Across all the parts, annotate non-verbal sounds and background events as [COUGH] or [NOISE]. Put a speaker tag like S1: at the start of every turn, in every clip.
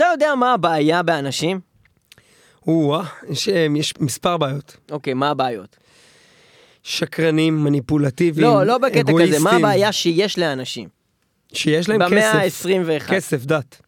S1: אתה יודע מה הבעיה באנשים?
S2: או-אה, יש, אה, יש מספר בעיות.
S1: אוקיי, מה הבעיות?
S2: שקרנים, מניפולטיביים,
S1: לא, לא בקטע
S2: אגואיסטים,
S1: כזה, מה הבעיה שיש לאנשים?
S2: שיש להם
S1: במאה
S2: כסף,
S1: ה-21.
S2: כסף, דת.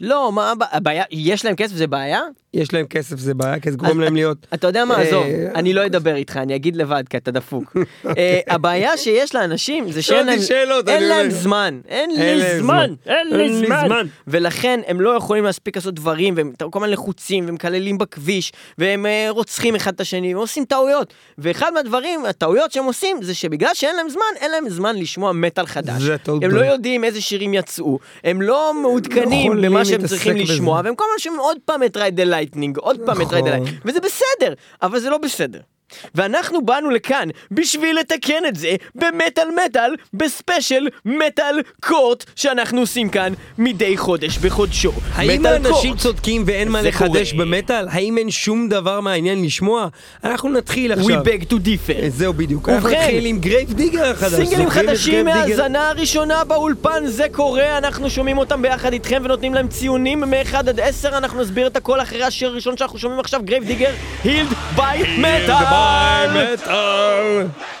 S1: לא, מה הבע- הבעיה? יש להם כסף זה בעיה?
S2: יש להם כסף, זה בעיה, כי זה גורם להם להיות...
S1: אתה יודע מה,
S2: אה,
S1: עזוב, אני לא אדבר איתך, אני אגיד לבד, כי אתה דפוק. [LAUGHS] אה, הבעיה שיש לאנשים זה שאין להם. זמן, אין לי זמן. אין לי זמן. ולכן הם לא יכולים להספיק לעשות דברים, והם כל הזמן לחוצים, ומקללים בכביש, והם אה, רוצחים אחד את השני, והם עושים טעויות. ואחד מהדברים, הטעויות שהם עושים, זה שבגלל שאין להם זמן, אין להם זמן לשמוע מטאל חדש. הם לא. יודעים איזה שירים יצאו, הם לא מעודכנים
S2: יכולים
S1: במה שהם צריכים. לשמוע, והם כל הזמן שומעים עוד פעם את Ride the Lightning, עוד פעם את Ride the
S2: נכון.
S1: וזה בסדר, אבל זה לא בסדר. ואנחנו באנו לכאן בשביל לתקן את זה במטאל מטאל, ב special Metal Court שאנחנו עושים כאן מדי חודש בחודשו.
S2: האם האנשים. צודקים ואין מה לחדש
S1: קורה.
S2: במטאל? האם אין שום דבר מעניין לשמוע? אנחנו נתחיל
S1: We
S2: עכשיו.
S1: beg to differ.
S2: זהו בדיוק. אנחנו
S1: ובכן,
S2: נתחיל עם Grave Digger החדש.
S1: סינגלים חדשים? מההאזנה הראשונה באולפן, זה קורה, אנחנו שומעים אותם ביחד איתכם ונותנים להם ציונים מ-1 עד 10, אנחנו נסביר את הכל אחרי השיר הראשון שאנחנו שומעים עכשיו, Grave Digger, הילד ביי מטאל!
S2: מטאל!
S3: I'm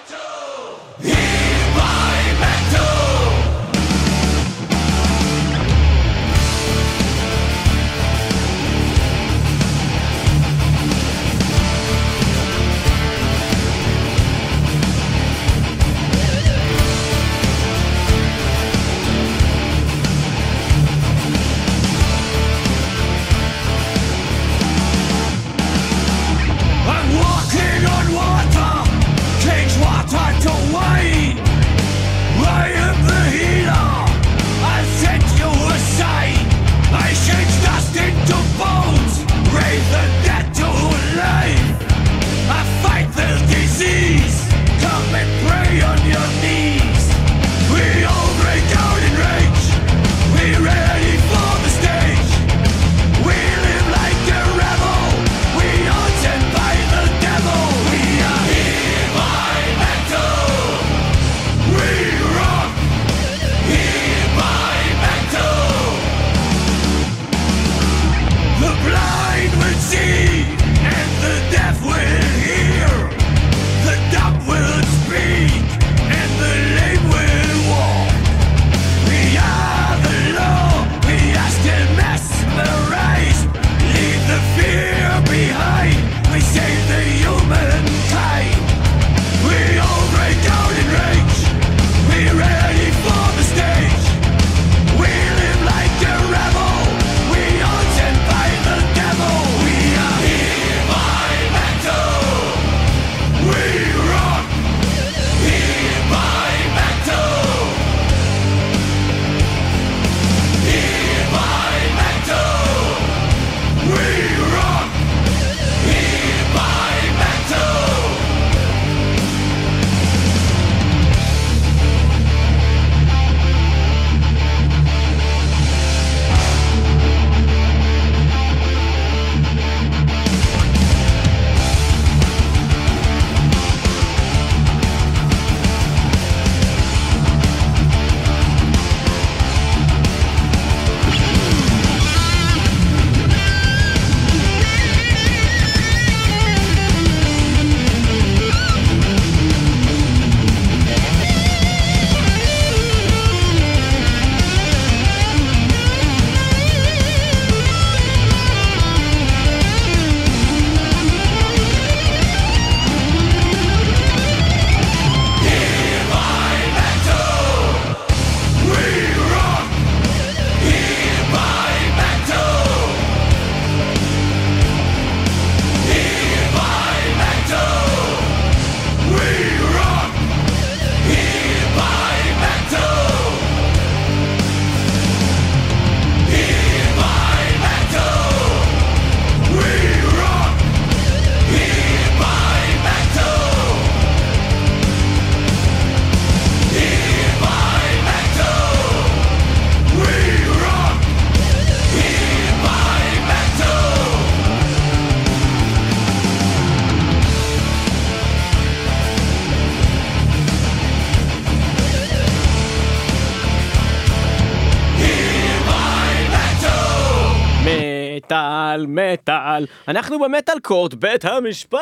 S1: מטאל, מטאל. אנחנו ב Metal Court, בית המשפט!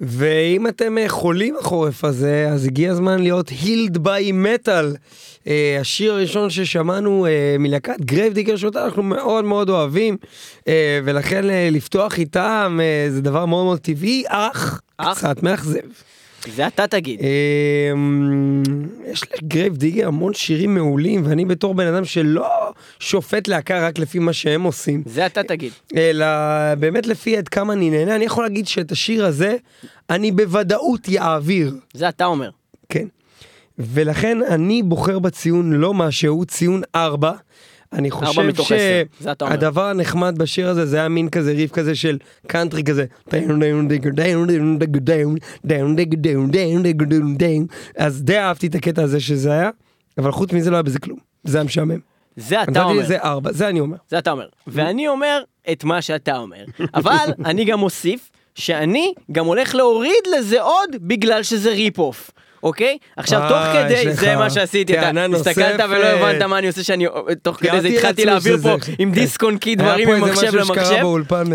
S2: ואם אתם אה, חולים החורף הזה, אז הגיע הזמן להיות Healed by Metal. השיר הראשון ששמענו אה, מלהקת Grave Digger שאותה אנחנו מאוד מאוד אוהבים, אה, ולכן אה, לפתוח איתם אה, זה דבר מאוד מאוד טבעי, אך
S1: אך?
S2: קצת מאכזב.
S1: זה אתה תגיד.
S2: אמ, יש ל Grave Digger המון שירים מעולים, ואני בתור בן אדם שלא שופט להקה רק לפי מה שהם עושים,
S1: זה אתה תגיד.
S2: אלא באמת לפי עד כמה אני נהנה, אני יכול להגיד שאת השיר הזה, אני בוודאות יעביר.
S1: זה אתה אומר.
S2: כן. ולכן אני בוחר בציון לא משהו, ציון 4. אני
S1: ארבע
S2: חושב
S1: זה.
S2: שהדבר הנחמד בשיר הזה זה היה מין כזה ריף כזה של קאנטרי כזה. אז די אהבתי את הקטע הזה שזה היה, אבל חוץ מזה לא היה בזה כלום. זה היה משעמם.
S1: זה אתה אומר.
S2: לזה 4, זה אני אומר.
S1: זה אתה אומר. ואני אומר את מה שאתה אומר. אבל אני גם מוסיף שאני גם הולך להוריד לזה עוד בגלל שזה rip-off. אוקיי? עכשיו
S2: אה,
S1: תוך
S2: יש
S1: כדי, זה מה שעשיתי, אתה הסתכלת ולא. הבנת מה אני עושה שאני, תוך כדי זה התחלתי להעביר פה. עם
S2: כן.
S1: דיסק און קי דברים ממחשב למחשב.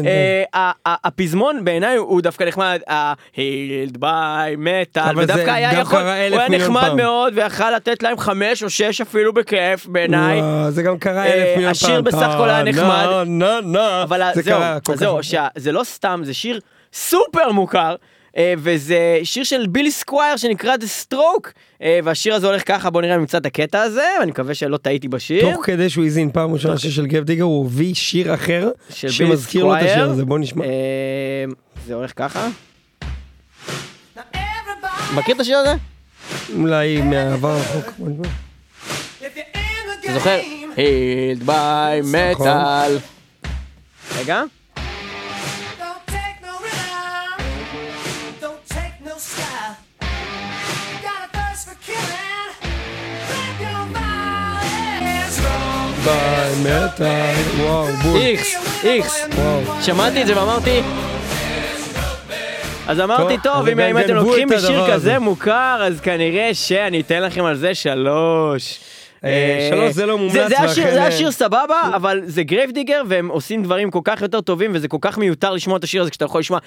S1: אה, ה- ה- הפזמון בעיניי הוא דווקא נחמד, ה-Healed
S2: by Metal,
S1: ודווקא היה יכול, הוא היה נחמד. מאוד ויכל לתת להם חמש או שש אפילו בכיף בעיניי.
S2: זה גם קרה
S1: אה,
S2: אלף מיליון פעם.
S1: השיר בסך הכל היה נחמד. אבל
S2: זה
S1: זהו, זה לא סתם, זה שיר סופר מוכר. אה, וזה שיר של Billy Squier שנקרא The Stroke אה, והשיר הזה הולך ככה בוא נראה אם נמצא את הקטע הזה ואני מקווה שלא טעיתי בשיר.
S2: תוך כדי שהוא האזין פעם ראשונה שיר של Grave Digger הוא הביא שיר אחר שמזכיר לו את השיר. הזה בוא נשמע.
S1: אה, זה הולך ככה. מכיר את השיר הזה?
S2: אולי מהעבר הרחוק. בוא נשמע.
S1: אתה זוכר? הילד ביי. מטאל. רגע.
S2: ביי מטאל. וואו בול.
S1: איקס, איקס. שמעתי את זה ואמרתי... אז אמרתי,
S2: טוב,
S1: אם אתם לוקחים משיר
S2: הזה.
S1: כזה מוכר, אז כנראה שאני אתן לכם על זה שלוש.
S2: אה, שלוש זה לא מומלץ,
S1: זה- השיר-
S2: אה,
S1: סבבה, אבל זה Grave Digger, והם עושים דברים כל כך יותר טובים, וזה כל כך מיותר לשמוע את השיר הזה כשאתה יכול לשמוע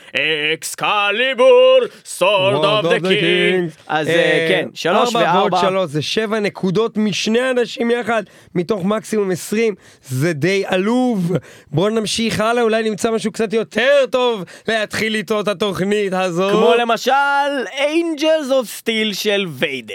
S2: Excalibur,
S1: Sword
S2: of the King.
S1: אז
S2: אה,
S1: אה, כן, שלוש
S2: ארבע ועוד
S1: וארבע.
S2: שלוש זה שבע נקודות משני אנשים יחד מתוך מקסימום עשרים זה די עלוב בואו נמשיך הלאה אולי נמצא משהו קצת יותר טוב להתחיל איתו את התוכנית הזו.
S1: כמו למשל Angels of Steel של ויידר.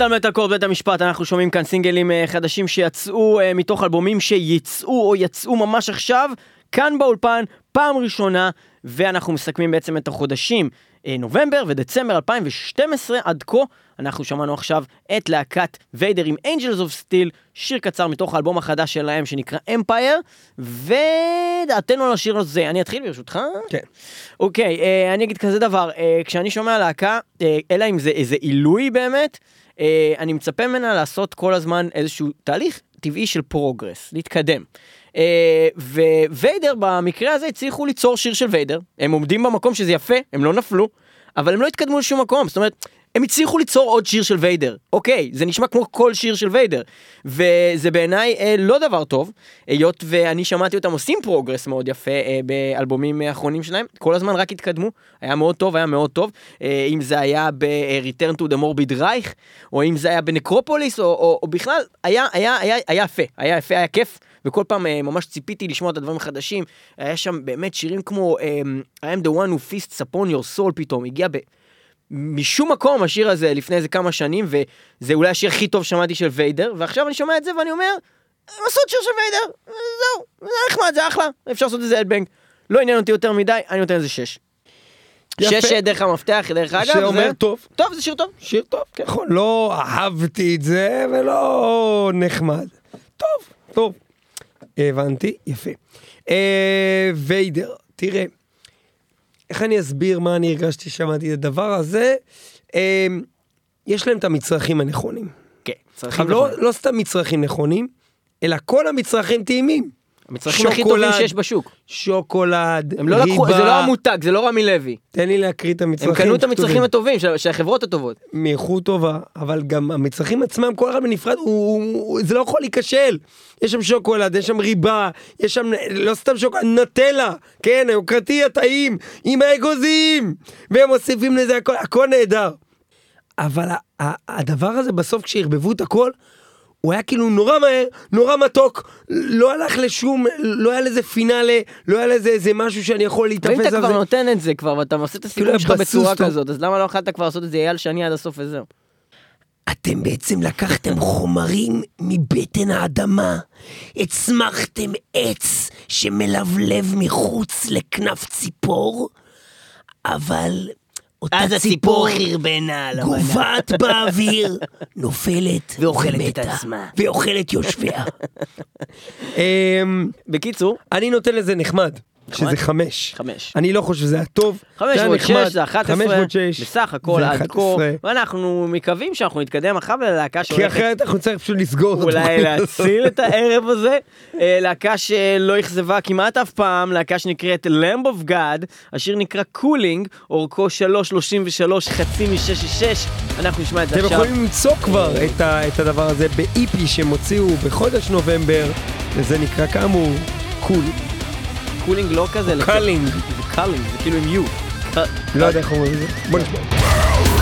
S1: מטאל מטאל מטאל קור בית המשפט אנחנו שומעים כאן סינגלים אה, חדשים שיצאו אה, מתוך אלבומים שיצאו או יצאו ממש עכשיו כאן באולפן פעם ראשונה ואנחנו מסכמים בעצם את החודשים. אה, נובמבר ודצמבר 2012 עד כה אנחנו שמענו עכשיו את להקת ויידר עם Angels of Steel שיר קצר מתוך האלבום החדש שלהם שנקרא Empire ודעתנו על השיר הזה. אני אתחיל ברשותך?
S2: כן.
S1: אוקיי, אה, אני אגיד כזה דבר, אה, כשאני שומע להקה, אה, אלא אם זה איזה עילוי באמת, אה, אני מצפה ממנה לעשות כל הזמן איזשהו תהליך טבעי של progress, להתקדם. אה, וויידר במקרה הזה הצליחו ליצור שיר של ויידר, הם עומדים במקום שזה יפה, הם לא נפלו, אבל הם לא התקדמו לשום מקום, זאת אומרת, הם הצליחו ליצור עוד שיר של ויידר, אוקיי, זה נשמע כמו כל שיר של ויידר, וזה בעיניי אה, לא דבר טוב, היות ואני שמעתי אותם עושים progress מאוד יפה אה, באלבומים האחרונים שלהם, כל הזמן רק התקדמו, היה מאוד טוב, היה מאוד טוב, אה, אם זה היה ב-Return to the Morbid Reich, או אם זה היה בנקרופוליס, או, או, או בכלל, היה, היה, היה, היה יפה, היה יפה, היה כיף. וכל פעם אה, ממש ציפיתי לשמוע את הדברים החדשים, היה שם באמת שירים כמו אה, I am the one who feasts upon your soul פתאום, הגיע ב... משום מקום השיר הזה לפני איזה כמה שנים, וזה אולי השיר הכי טוב שמעתי של ויידר, ועכשיו אני שומע את זה ואני אומר, הם עשו את שיר של ויידר, זהו, זה נחמד, זה אחלה, אפשר לעשות את זה אלבנג. לא עניין אותי יותר מדי, אני נותן לזה שש.
S2: יפה.
S1: שש דרך המפתח, דרך אגב,
S2: שאומר
S1: זה...
S2: טוב.
S1: טוב, זה שיר טוב.
S2: שיר טוב, כן. נכון, לא אהבתי את זה ולא נחמד. טוב, טוב. הבנתי, יפה. אה, ויידר, תראה, איך אני אסביר מה אני הרגשתי שמעתי את הדבר הזה? אה, יש להם את המצרכים הנכונים.
S1: כן, צריכים
S2: אבל לא,
S1: נכון.
S2: לא סתם מצרכים נכונים, אלא כל המצרכים טעימים.
S1: המצרכים הכי טובים שיש בשוק.
S2: שוקולד,
S1: הם לא לקחו,
S2: ריבה.
S1: זה לא המותג, זה לא רמי לוי.
S2: תן לי להקריא את המצרכים.
S1: הם קנו את המצרכים. הטובים של של החברות הטובות.
S2: מאיכות טובה, אבל גם המצרכים עצמם, כל אחד בנפרד, הוא, הוא, זה לא יכול להיכשל. יש שם שוקולד, יש שם ריבה, יש שם, לא סתם שוקולד, נטלה, כן, היוקרתי הטעים, עם האגוזים, והם מוסיפים לזה הכל, הכל נהדר. אבל הדבר הזה בסוף כשערבבו את הכל, הוא היה כאילו נורא מהר, נורא מתוק, לא הלך לשום, לא היה לזה פינאלה, לא היה לזה איזה משהו שאני יכול
S1: ואם
S2: להיתפס
S1: אתה
S2: על
S1: כבר
S2: זה.
S1: נותן את זה כבר, ואתה עושה את הסיכום
S2: כאילו
S1: שלך בצורה. כזאת, אז למה לא יכולת כבר לעשות את זה אייל שני עד הסוף וזהו?
S4: אתם בעצם לקחתם חומרים מבטן האדמה, הצמחתם עץ שמלבלב מחוץ לכנף ציפור, אבל אותה ציפור
S1: חרבנה
S4: גוועת באוויר, נופלת
S1: ואוכלת את עצמה.
S4: ואוכלת יושביה. [LAUGHS]
S2: אמ,
S1: בקיצור,
S2: אני נותן לזה נחמד, שזה חמש.
S1: חמש.
S2: אני לא חושב שזה היה טוב.
S1: חמש
S2: זה היה נחמד.
S1: שש זה 11,
S2: חמש ועוד שש.
S1: בסך הכל
S2: זה
S1: עד כה,
S2: 11.
S1: ואנחנו מקווים שאנחנו נתקדם אחר ללהקה
S2: כי
S1: שהולכת
S2: אחרת אנחנו נצטרך פשוט לסגור את
S1: אולי. להציל את [LAUGHS] הערב הזה. אה, להקה שלא אכזבה כמעט אף פעם, להקה שנקראת Lamb of God, השיר נקרא Culling, אורכו 3.33, חצי מ-6.6, אנחנו נשמע את זה
S2: אתם
S1: עכשיו.
S2: יכולים למצוא כבר את ה- את הדבר הזה ב-EP שהם הוציאו בחודש נובמבר, וזה נקרא כאמור קול.
S1: Culling לא כזה. זה Culling, זה כאילו עם U.
S2: לא יודע איך אומרים את זה. בוא נשמע.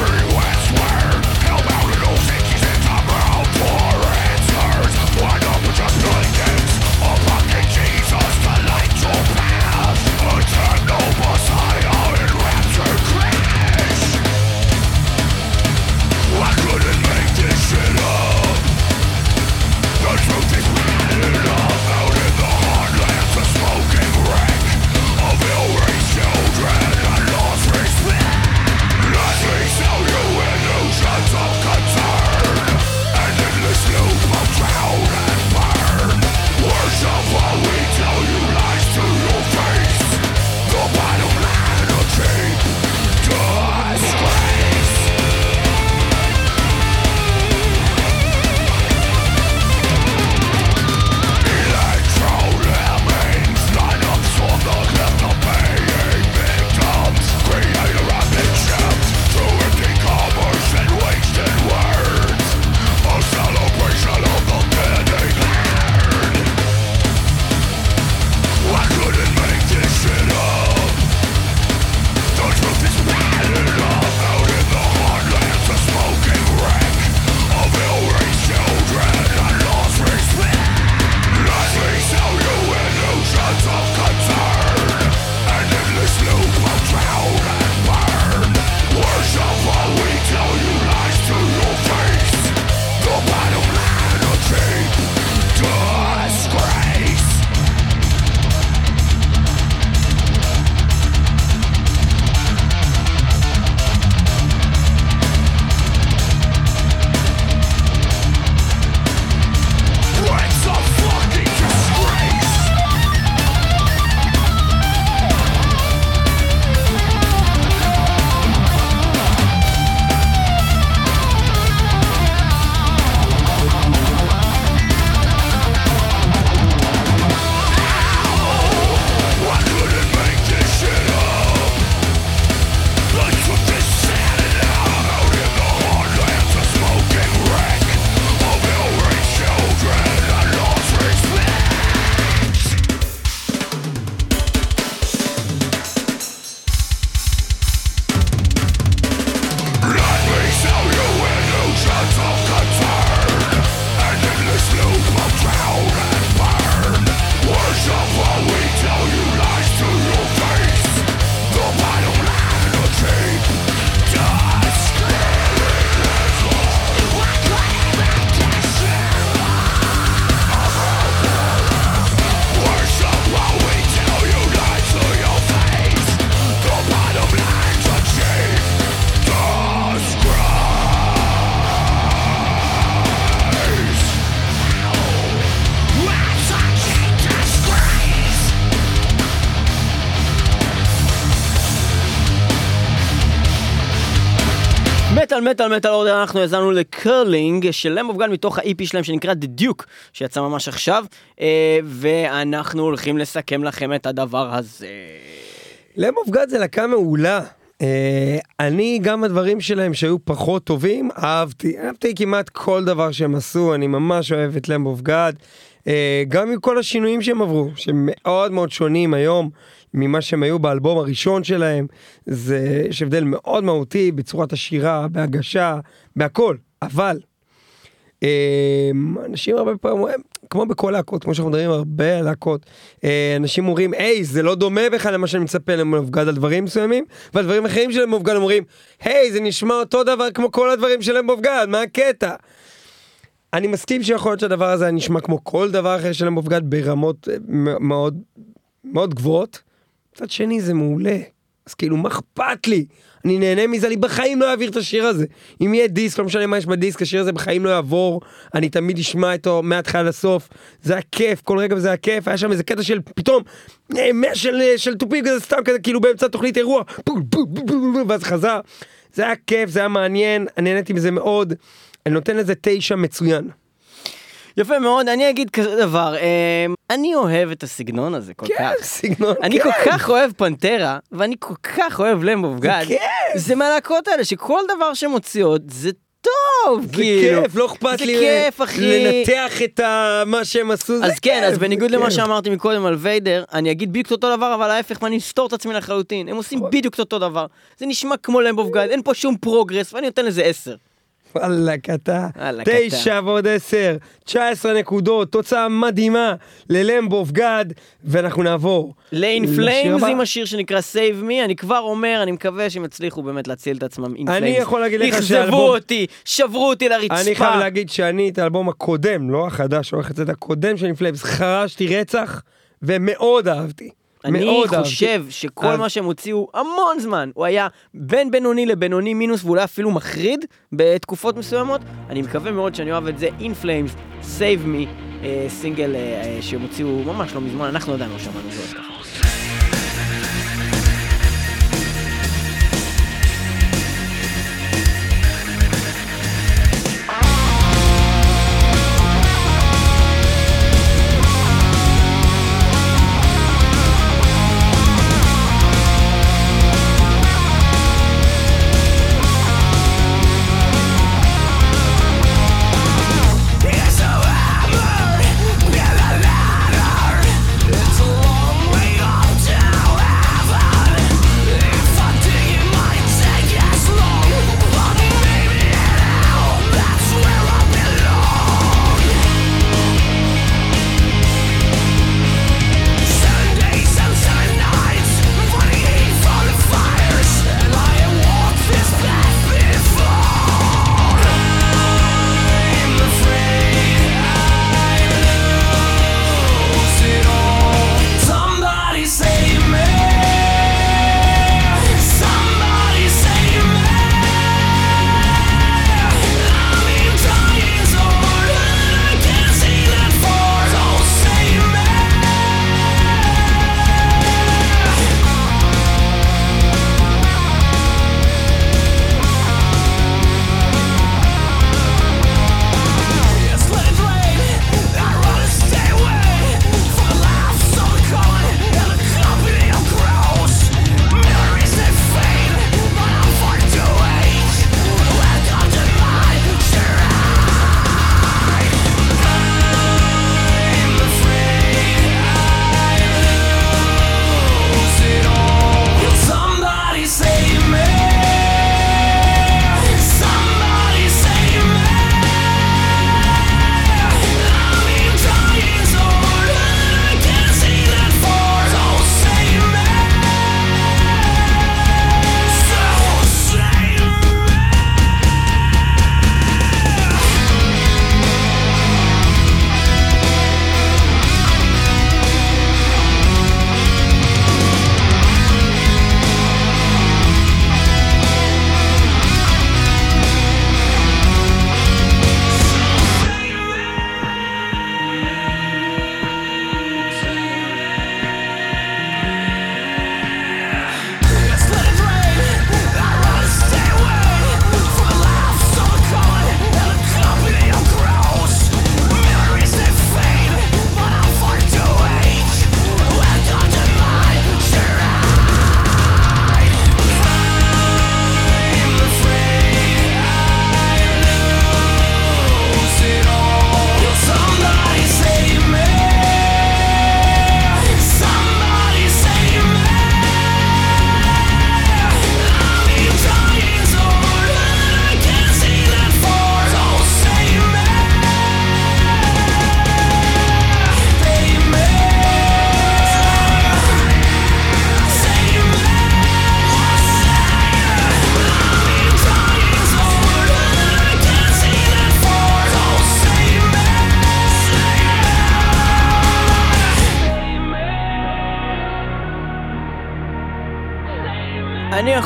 S1: מטאל מטאל order אנחנו האזנו ל Culling של Lamb of God מתוך ה-EP שלהם שנקרא The Duke שיצא ממש עכשיו אה, ואנחנו הולכים לסכם לכם את הדבר הזה.
S2: Lamb of God זה להקה מעולה. אה, אני גם הדברים שלהם שהיו פחות טובים אהבתי אהבתי כמעט כל דבר שהם עשו אני ממש אוהב את Lamb of God גם עם כל השינויים שהם עברו שהם מאוד מאוד שונים היום ממה שהם היו באלבום הראשון שלהם זה יש הבדל מאוד מהותי בצורת השירה בהגשה בהכל אבל אה, אנשים הרבה פעמים, כמו בכל להקות, כמו שאנחנו מדברים הרבה על להקות, אה, אנשים אומרים, היי, זה לא דומה בכלל למה שאני מצפה למופגד על דברים מסוימים, ועל דברים אחרים של מופגד אומרים, היי, זה נשמע אותו דבר כמו כל הדברים של מופגד, מה הקטע? אני מסכים שיכול להיות שהדבר הזה נשמע כמו כל דבר אחר של מופגד ברמות אה, מאוד מאוד גבוהות. מצד שני זה מעולה. אז כאילו מה אכפת לי? אני נהנה מזה, אני בחיים לא אעביר את השיר הזה. אם יהיה דיסק, לא משנה מה יש בדיסק, השיר הזה בחיים לא יעבור, אני תמיד אשמע אותו מההתחלה לסוף. זה היה כיף, כל רגע וזה היה כיף, היה שם איזה קטע של פתאום, אה, מאה של, אה, של תופים כזה סתם כזה, כאילו באמצע התוכנית אירוע, פו, פו, פו, פו, פו, ואז חזר. זה היה כיף, זה היה מעניין, אני נהניתי מזה מאוד. אני נותן לזה תשע מצוין.
S1: יפה מאוד, אני אגיד כזה דבר, אה, אני אוהב את הסגנון הזה כל
S2: כן,
S1: כך.
S2: סגנון,
S1: אני
S2: כן.
S1: כל כך אוהב Pantera, ואני כל כך אוהב Lamb of God.
S2: כיף.
S1: זה מהלהקות האלה שכל דבר שהן מוציאות זה טוב,
S2: זה
S1: כאילו.
S2: כיף, לא אכפת
S1: זה
S2: לי
S1: כיף,
S2: ל-
S1: אחי.
S2: לנתח את ה- מה שהם עשו, זה
S1: אז כן,
S2: כיף,
S1: אז בניגוד
S2: זה
S1: למה
S2: כיף.
S1: שאמרתי מקודם על ויידר, אני אגיד בדיוק אותו דבר, אבל ההפך, ואני אסתור את עצמי לחלוטין. הם עושים
S2: נכון.
S1: בדיוק אותו דבר. זה נשמע כמו Lamb of God, אין פה שום progress, ואני נותן לזה עשר.
S2: וואלה אתה, תשע ועוד עשר, 19 נקודות, תוצאה מדהימה ל Lamb of God, ואנחנו נעבור. ל
S1: In
S2: Flames.
S1: עם השיר שנקרא Save Me, אני כבר אומר, אני מקווה שהם יצליחו באמת להציל את עצמם עם
S2: In
S1: Flames.
S2: יכול להגיד לך
S1: אכזבו
S2: שהאלבום-
S1: אותי, שברו אותי לרצפה.
S2: אני חייב להגיד שאני את האלבום הקודם, לא החדש, שהולך לצאת הקודם של In Flames, חרשתי רצח, ומאוד אהבתי.
S1: אני. חושב שכל מה שהם הוציאו המון זמן, הוא היה בין בינוני לבינוני מינוס ואולי אפילו מחריד בתקופות מסוימות. אני מקווה מאוד שאני אוהב את זה. In Flames, Save Me, אה, סינגל אה, אה, שהם הוציאו ממש לא מזמן, אנחנו עדיין לא שמענו זאת ככה.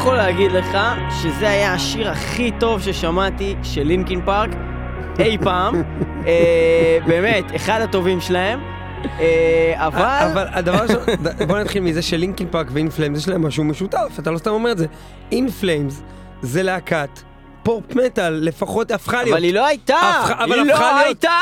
S1: יכול להגיד לך שזה היה השיר הכי טוב ששמעתי של Linkin Park אי פעם. [LAUGHS] אה, באמת, אחד הטובים שלהם. אה, אבל...
S2: אבל הדבר ש... [LAUGHS] בוא נתחיל מזה ש Linkin Park ו In Flames יש להם משהו משותף, אתה לא סתם אומר את זה. In Flames זה להקת פופ מטאל, לפחות הפכה להיות.
S1: אבל היא לא הייתה,
S2: אבל
S1: היא לא
S2: להיות-
S1: הייתה,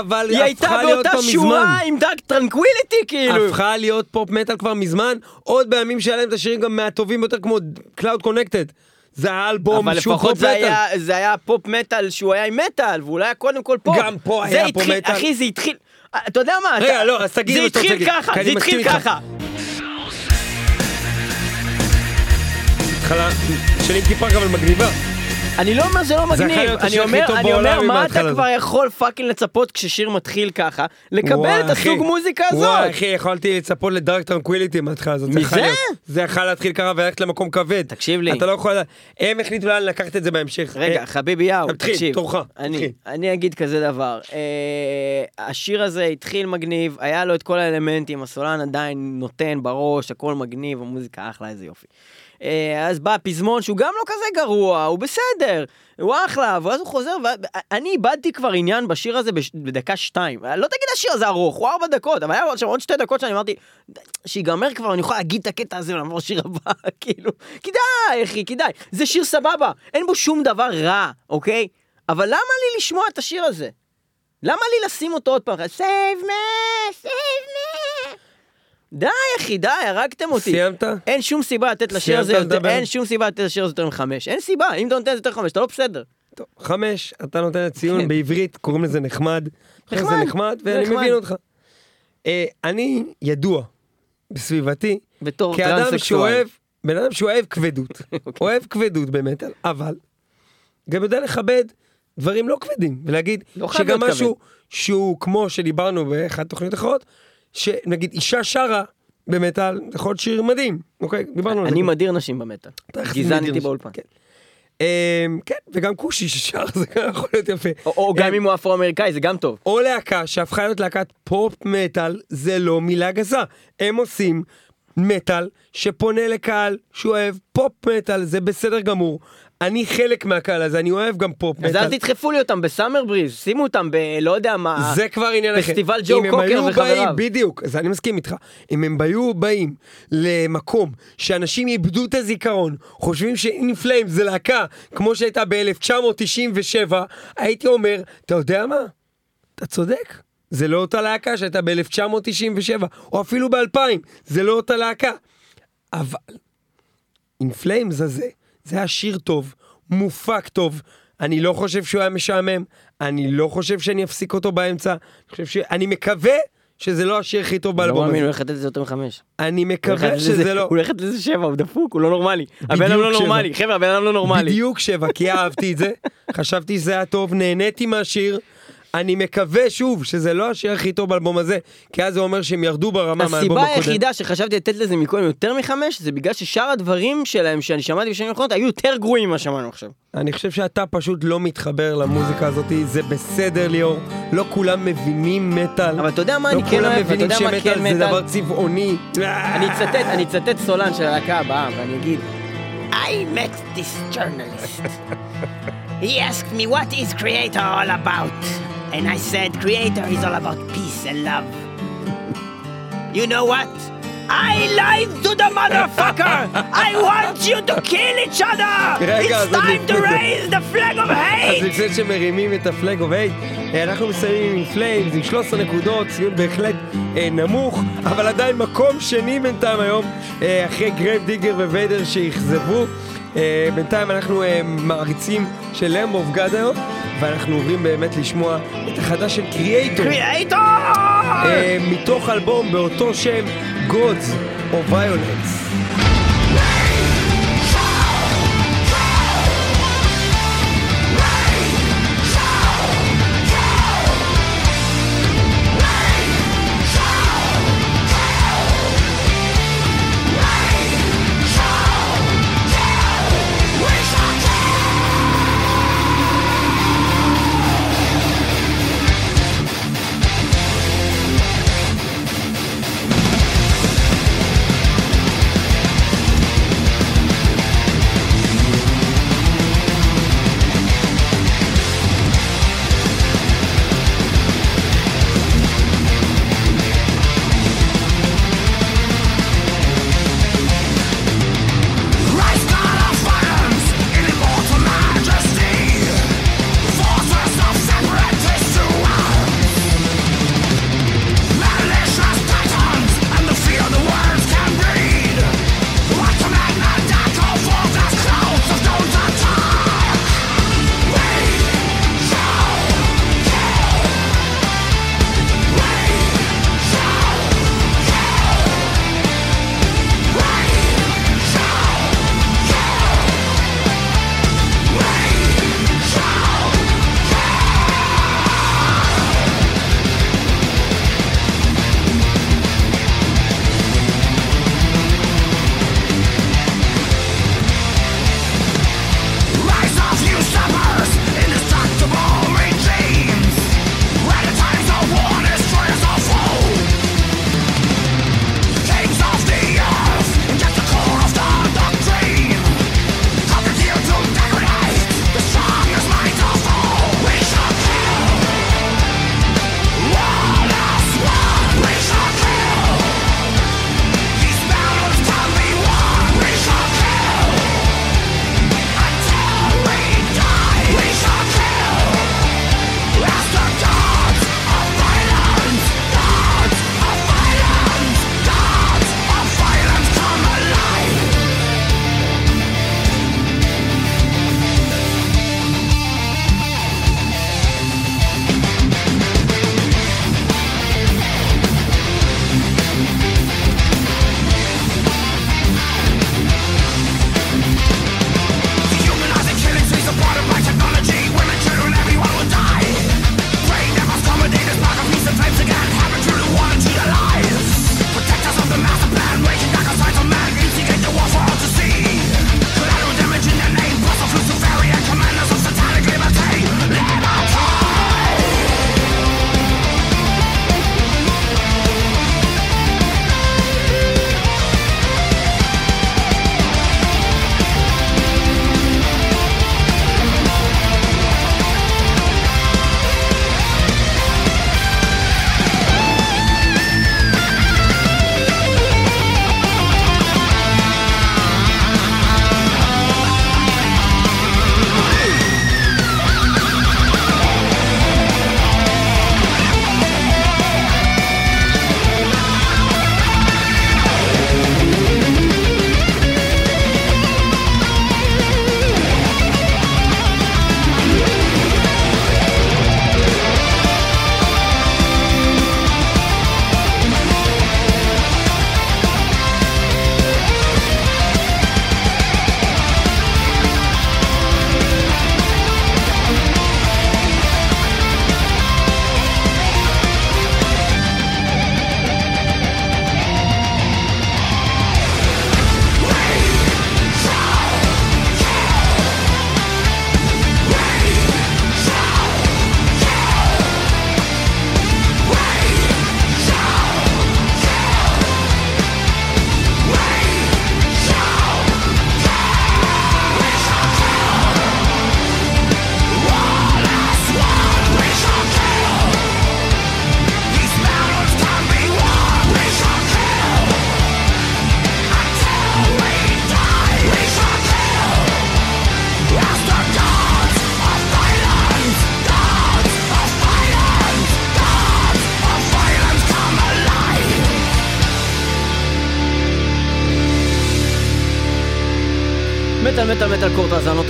S2: אבל
S1: היא הייתה באותה שורה. עם Dark Tranquillity כאילו.
S2: הפכה להיות פופ מטאל כבר מזמן, עוד בימים שהיה להם את השירים גם מהטובים ביותר כמו Cloud Connected. זה האלבום
S1: אבל
S2: שהוא
S1: לפחות
S2: פופ מטאל.
S1: היה, זה היה פופ מטאל שהוא היה עם מטאל, והוא לא היה קודם כל פופ.
S2: גם פה היה פופ מטאל.
S1: אחי, זה התחיל... אתה יודע מה?
S2: רגע, לא, אז תגיד
S1: זה
S2: מה שאתה רוצה
S1: התחיל ככה, זה התחיל. ככה.
S2: התחלה של Linkin Park אבל מגניבה.
S1: אני לא אומר שזה לא
S2: זה
S1: מגניב, אני אומר, אני אומר, מה אתה כבר יכול fucking לצפות כששיר מתחיל ככה, לקבל
S2: וואי,
S1: את. הסוג מוזיקה
S2: וואי
S1: הזאת.
S2: אחי, יכולתי לצפות ל Dark Tranquillity מההתחלה הזאת.
S1: מזה?
S2: זה יכול להתחיל ככה וללכת למקום כבד.
S1: תקשיב לי.
S2: אתה לא יכול... הם החליטו לאן לקחת את זה בהמשך.
S1: רגע,
S2: אה,
S1: חביבי יאו, תקשיב. אני אגיד כזה דבר. אה, השיר הזה התחיל מגניב, היה לו את כל האלמנטים, הסולן עדיין נותן בראש, הכל מגניב, המוזיקה אחלה, איזה יופי. אה, אז בא הפזמון שהוא גם לא כזה גרוע, הוא בסדר, הוא אחלה, ואז הוא חוזר, ואני איבדתי כבר עניין בשיר הזה. בדקה שתיים. לא תגיד השיר הזה ארוך, הוא ארבע דקות, אבל היה שם עוד שתי דקות שאני אמרתי, שיגמר כבר, אני יכול להגיד את הקטע הזה ולעבור לשיר הבא, [LAUGHS] כאילו, כדאי, אחי, כדאי. זה שיר סבבה, אין בו שום דבר רע, אוקיי? אבל למה לי לשמוע את השיר הזה? למה לי לשים אותו עוד פעם? save me, me. די, אחי, די, הרגתם אותי.
S2: סיימת?
S1: אין שום סיבה לתת לשיר הזה יותר? אין שום סיבה לתת לשיר הזה יותר מחמש. אין סיבה, אם אתה נותן לזה יותר חמש, אתה לא בסדר.
S2: טוב, חמש, אתה נותן את ציון
S1: כן.
S2: בעברית, קוראים לזה נחמד. זה
S1: נחמד,
S2: נחמד, ואני
S1: נחמד.
S2: מבין אותך. אה, אני ידוע בסביבתי,
S1: בתור
S2: כאדם
S1: טרנסקסואל.
S2: שאוהב, בן אדם שאוהב כבדות, [LAUGHS]
S1: אוקיי.
S2: אוהב כבדות במטאל, אבל גם יודע לכבד דברים לא כבדים, ולהגיד
S1: לא
S2: שגם משהו שהוא כמו שדיברנו באחת התוכניות האחרות, שנגיד אישה שרה במטאל, זה יכול להיות שיר מדהים, אוקיי? דיברנו על זה.
S1: אני מדיר נשים במטאל.
S2: נשים.
S1: באולפן.
S2: כן. אמ, כן, וגם כושי ששר, זה גם יכול להיות יפה.
S1: או- גם
S2: אמ,
S1: אם הוא אפרו-אמריקאי, זה גם טוב.
S2: או להקה שהפכה להיות להקת פופ מטאל, זה לא מילה גסה. הם עושים מטאל שפונה לקהל שהוא אוהב פופ מטאל, זה בסדר גמור. אני חלק מהקהל הזה, אני אוהב גם פופ מטאל.
S1: תדחפו לי אותם ב Summer Breeze, שימו אותם ב... לא יודע מה...
S2: זה כבר עניין אחר.
S1: פסטיבל ג'ו קוקר וחבריו.
S2: באים, בדיוק, אז אני מסכים איתך. אם הם היו באים למקום שאנשים איבדו את הזיכרון, חושבים ש In Flames זה להקה כמו שהייתה ב-1997, הייתי אומר, אתה יודע מה? אתה צודק. זה לא אותה להקה שהייתה ב-1997, או אפילו ב-2000, זה לא אותה להקה. אבל, Flames הזה, זה היה שיר טוב, מופק טוב, אני לא חושב שהוא היה משעמם, אני לא חושב שאני אפסיק אותו באמצע, אני חושב ש... אני מקווה שזה לא השיר הכי טוב
S1: לא
S2: באלבום
S1: מאמין, הוא. הולך לתת לזה יותר מחמש.
S2: אני מקווה שזה לא...
S1: הוא הולך לתת לזה שבע, הוא דפוק, הוא לא נורמלי. הבן אדם לא. נורמלי, חבר'ה, הבן אדם לא נורמלי.
S2: בדיוק שבע, כי אהבתי את זה, חשבתי שזה היה טוב, נהניתי מהשיר. אני מקווה שוב שזה לא השיר הכי טוב באלבום הזה, כי אז זה אומר שהם ירדו ברמה מהאלבום
S1: הסיבה
S2: הקודם.
S1: היחידה שחשבתי לתת לזה מקודם יותר מחמש, זה בגלל ששאר הדברים שלהם שאני שמעתי בשנים האחרונות היו יותר גרועים ממה שמענו עכשיו.
S2: אני חושב שאתה פשוט לא מתחבר למוזיקה הזאת, זה בסדר ליאור, לא כולם מבינים מטאל.
S1: אבל אתה יודע מה
S2: לא
S1: אני כן
S2: כולם
S1: אוהב, אתה
S2: מבינים
S1: יודע מה
S2: שמטאל
S1: כן
S2: זה? דבר צבעוני.
S1: אני אצטט, אני אצטט סולן של הלהקה הבאה, ואני אגיד,
S4: I met this journalist. he asked me what is creator all about, and I said creator is all about peace and love. you know what? I lied to the motherfucker! [LAUGHS] I want you to kill each other!
S2: רגע,
S4: it's
S2: אז
S4: time to raise the flag of
S2: אז
S4: hate!
S2: לפני שמרימים את ה Flag of Hate, אנחנו מסיימים עם Flames עם 13 נקודות, ציון בהחלט אה, נמוך, אבל עדיין מקום שני בינתיים היום, אה, אחרי Grave Digger וויידר שאכזבו. אה, בינתיים אנחנו אה, מעריצים של Lamb of God היום, ואנחנו עוברים באמת לשמוע את החדש של
S4: Kreator.
S2: אה, מתוך אלבום באותו שם, Gods of Violence.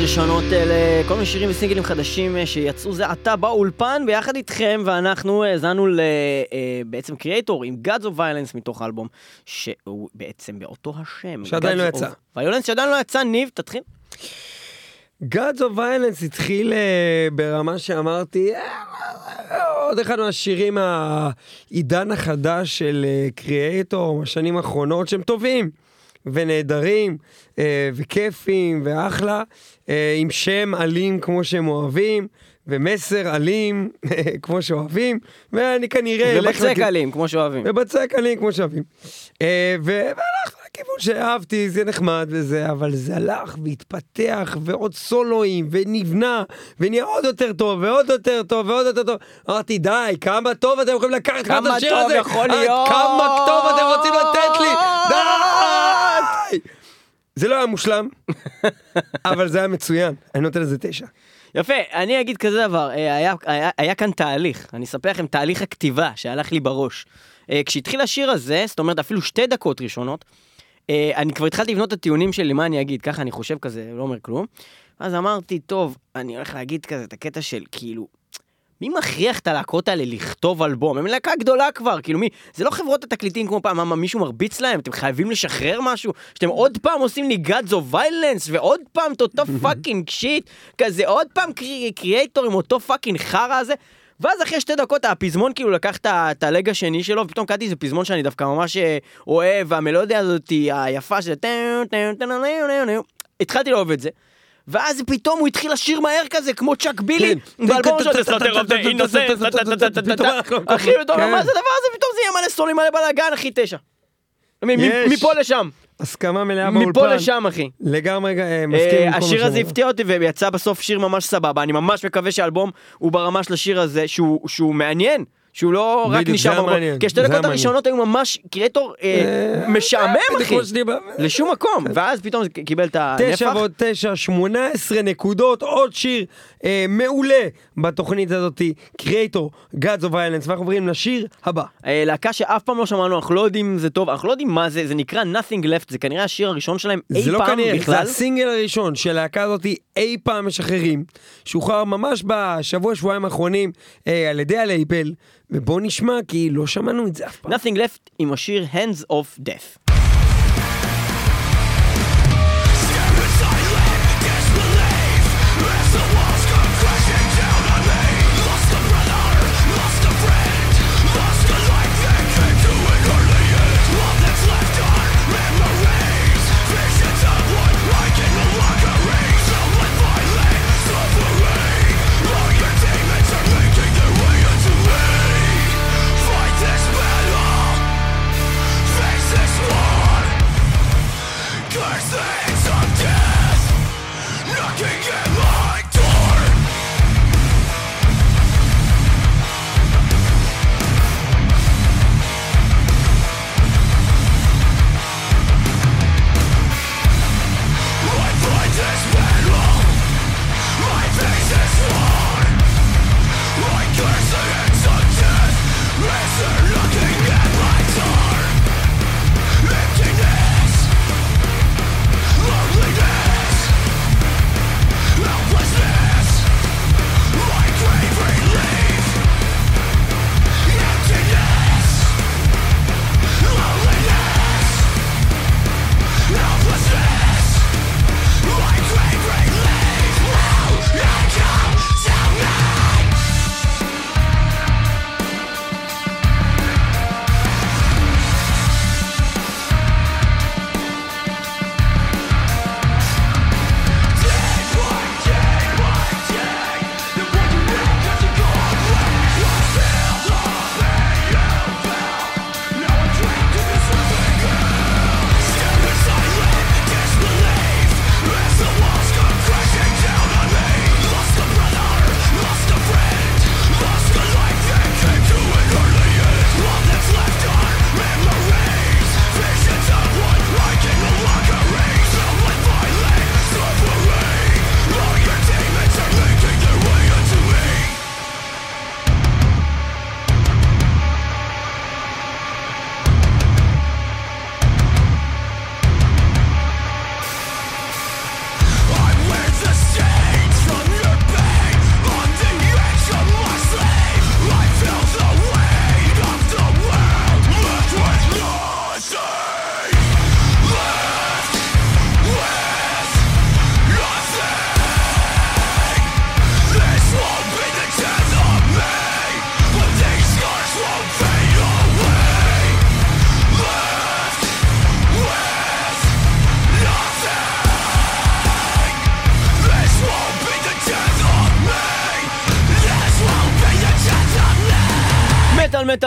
S1: ראשונות אלה כל מיני שירים וסינגלים חדשים אה, שיצאו זה עתה באולפן ביחד איתכם ואנחנו האזנו ל- אה, בעצם קריאטור עם Gods of Violence מתוך אלבום שהוא בעצם באותו השם.
S2: שעדיין לא יצא.
S1: Violence שעדיין לא יצא, ניב תתחיל.
S2: Gods of Violence התחיל אה, ברמה שאמרתי, אה, עוד אחד מהשירים מהעידן החדש של קריאטור, השנים האחרונות, שהם טובים ונהדרים אה, וכיפים ואחלה, אה, עם שם אלים כמו שהם אוהבים, ומסר אלים [LAUGHS] כמו שאוהבים, ואני כנראה.
S1: ובצק
S2: לכ-
S1: עלים כמו שאוהבים.
S2: ובצק עלים כמו שאוהבים. אה, ו- והלכנו לכיוון שאהבתי, זה נחמד וזה, אבל זה הלך והתפתח, ועוד סולואים, ונבנה, ונהיה עוד יותר טוב, ועוד יותר טוב, ועוד יותר טוב. אמרתי, די, כמה טוב אתם יכולים לקחת את
S1: כמה
S2: השיר
S1: טוב
S2: הזה?
S1: יכול
S2: אה,
S1: להיות?
S2: כמה טוב אתם רוצים לתת לי? די! זה לא היה מושלם, [LAUGHS] אבל זה היה מצוין. אני נותן לזה תשע.
S1: יפה, אני אגיד כזה דבר, אה, היה, היה, היה כאן תהליך, אני אספר לכם תהליך הכתיבה שהלך לי בראש. אה, כשהתחיל השיר הזה, זאת אומרת אפילו שתי דקות ראשונות, אה, אני כבר התחלתי לבנות את הטיעונים שלי, מה אני אגיד, ככה אני חושב כזה, לא אומר כלום. אז אמרתי, טוב, אני הולך להגיד כזה את הקטע של כאילו, מי מכריח את הלהקות האלה לכתוב אלבום? הם להקה גדולה כבר, כאילו מי, זה לא חברות התקליטים כמו פעם, מה, מישהו מרביץ להם? אתם חייבים לשחרר משהו? שאתם עוד פעם עושים לי Gods of Violence, ועוד פעם את אותו fucking shit, כזה עוד פעם Kre- Kreator עם אותו fucking חרא הזה. ואז אחרי שתי דקות הפזמון כאילו לקח את ה leg השני שלו, ופתאום קראתי איזה פזמון שאני דווקא ממש אה, אוהב, והמלודיה הזאת היפה של... התחלתי לאהוב את זה. ואז פתאום הוא התחיל לשיר מהר כזה, כמו צ'אק בילי, באלבום שלו, of the Innocent, אחי, פתאום,
S2: כן.
S1: מה זה הדבר הזה? פתאום זה יהיה מלא סולים, מלא בלאגן, אחי, תשע. מפה לשם,
S2: הסכמה מלאה באולפן.
S1: מפה לשם, אחי.
S2: לגמרי מסכים עם כל מה
S1: השיר הזה. הפתיע אותי ויצא בסוף שיר ממש סבבה, אני ממש מקווה שהאלבום הוא ברמה של השיר הזה, שהוא מעניין. שהוא לא רק נשאר
S2: זה
S1: במקום, כי השתי
S2: זה
S1: דקות. הראשונות היו ממש קריאטור אה, משעמם
S2: בדיוק
S1: אחי, לשום מקום, ואז פתאום זה קיבל את הנפח.
S2: תשע ועוד תשע, שמונה עשרה נקודות, עוד שיר אה, מעולה בתוכנית הזאתי, קריאטור, Gods of Violence, ואנחנו עוברים לשיר הבא.
S1: אה, להקה שאף פעם לא שמענו, אנחנו לא יודעים אם זה טוב, אנחנו לא יודעים מה זה, זה נקרא Nothing Left, זה כנראה השיר הראשון שלהם אי
S2: זה לא
S1: פעם
S2: כנראה, זה
S1: בכלל.
S2: הסינגל הראשון של הלהקה הזאתי אי פעם משחררים, שוחרר ממש בשבוע שבועיים האחרונים אה, על ידי הלייבל, ובואו נשמע כי לא שמענו את זה אף פעם.
S1: Nothing Left עם השיר Hands of Death.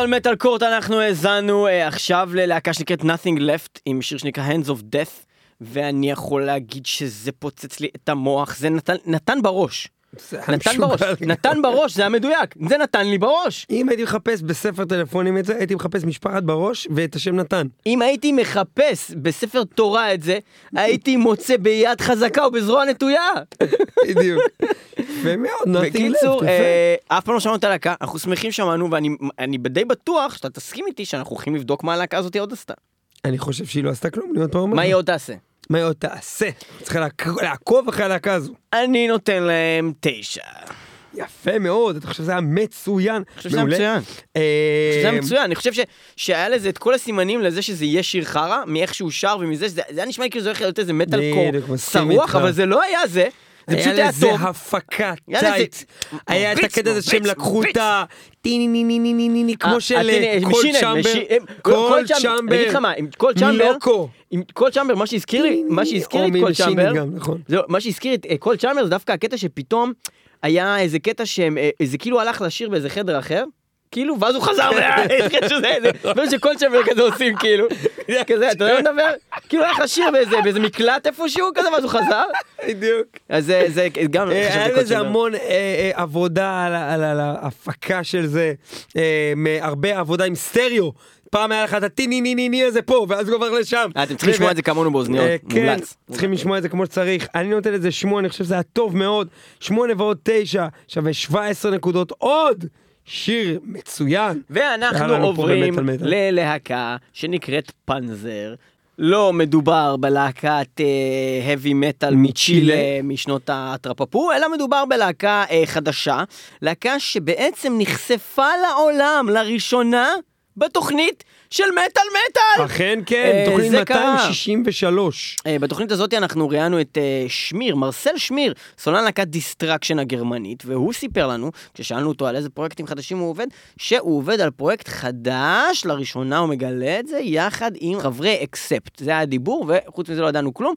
S1: מטאל מטאל קורט אנחנו האזנו אה, עכשיו ללהקה שנקראת Nothing Left עם שיר שנקרא Hands of Death ואני יכול להגיד שזה פוצץ לי את המוח זה נתן, נתן בראש. נתן בראש. נתן בראש, זה המדויק, זה נתן לי בראש.
S2: אם הייתי מחפש בספר טלפונים את זה, הייתי מחפש משפחת בראש ואת השם נתן.
S1: אם הייתי מחפש בספר תורה את זה, הייתי מוצא ביד חזקה ובזרוע נטויה.
S2: בדיוק. ומאוד,
S1: בקיצור, אה, אף פעם לא שמענו את הלהקה, אנחנו שמחים שמענו, ואני אני די בטוח שאתה תסכים איתי שאנחנו הולכים לבדוק מה הלהקה הזאת עוד עשתה.
S2: אני חושב שהיא לא עשתה כלום, אני עוד פעם אומר.
S1: מה היא עוד תעשה?
S2: מה היא עוד תעשה? לעק- לעקוב אחרי הלהקה הזו.
S1: אני נותן להם תשע.
S2: יפה מאוד, אתה חושב שזה היה מצוין.
S1: אני חושב שזה היה מצוין.
S2: אה,
S1: זה היה מצוין, אני חושב שהיה לזה את כל הסימנים לזה שזה יהיה שיר חרא, מאיך שהוא שר ומזה, שזה זה היה נשמע לי כאילו זה הולך להיות איזה מטאל קור
S2: איתך.
S1: אבל זה לא היה זה. זה פשוט היה טוב.
S2: הפקה
S1: היה לזה-
S2: טייט. היה את הקטע הזה שהם לקחו. את ה... טיני ני
S1: אה,
S2: כמו של
S1: אה,
S2: קול
S1: הם-
S2: קול
S1: צ'מבר, אני אגיד לך מה, עם קול צ'מבר,
S2: מלוקו.
S1: עם קול צ'מבר, מה שהזכיר לי, מה שהזכיר לי את קול
S2: גם, נכון.
S1: מה שהזכיר את אה, קול צ'מבר זה דווקא הקטע שפתאום היה איזה קטע שהם, אה, זה כאילו הלך לשיר באיזה חדר אחר. כאילו, ואז הוא חזר, זה שכל צ'מבר כזה עושים, כאילו, כזה, אתה יודע מה מדבר? כאילו הלך לשיר באיזה באיזה מקלט איפשהו כזה, ואז הוא חזר,
S2: בדיוק.
S1: אז זה, גם,
S2: אה, היה לזה. המון אה, אה, עבודה על ההפקה של זה, הרבה עבודה עם סטריאו. פעם היה לך את הטיני ני ני ני הזה פה, ואז הוא עובר לשם.
S1: אתם צריכים לשמוע את זה כמונו באוזניות,
S2: כן,
S1: מומלץ.
S2: צריכים לשמוע את זה כמו שצריך. אני נותן לזה שמונה, אני חושב שזה היה טוב מאוד. שמונה ועוד תשע, שווה 17 נקודות. עוד שיר מצוין.
S1: ואנחנו עוברים. ללהקה שנקראת Pänzer. לא מדובר בלהקת heavy metal מצ'ילה משנות הטרפפו, אלא מדובר בלהקה אה, חדשה, להקה שבעצם נחשפה לעולם לראשונה בתוכנית של מטאל מטאל!
S2: אכן כן,
S1: אה,
S2: תוכנית
S1: זה קרה.
S2: 263.
S1: אה, בתוכנית הזאת אנחנו ראיינו את אה, שמיר, מרסל שמיר, סולן להקת Destruction הגרמנית, והוא סיפר לנו, כששאלנו אותו על איזה פרויקטים חדשים הוא עובד, שהוא עובד על פרויקט חדש, לראשונה הוא מגלה את זה, יחד עם חברי אקספט. זה היה הדיבור, וחוץ מזה לא ידענו כלום.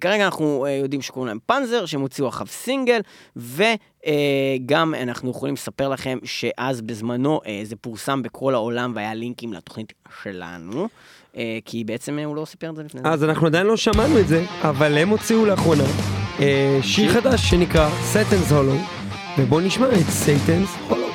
S1: כרגע אנחנו יודעים שקוראים להם פנזר, שהם הוציאו אחריו סינגל, וגם אנחנו יכולים לספר לכם שאז בזמנו אה, זה פורסם בכל העולם והיה לינקים לתוכנית שלנו. אה, כי בעצם הוא לא סיפר את זה לפני זה.
S2: אז אנחנו עדיין לא שמענו את זה, אבל הם הוציאו לאחרונה אה, שיר חדש שנקרא Satan's Hollow, ובואו נשמע את Satan's Hollow.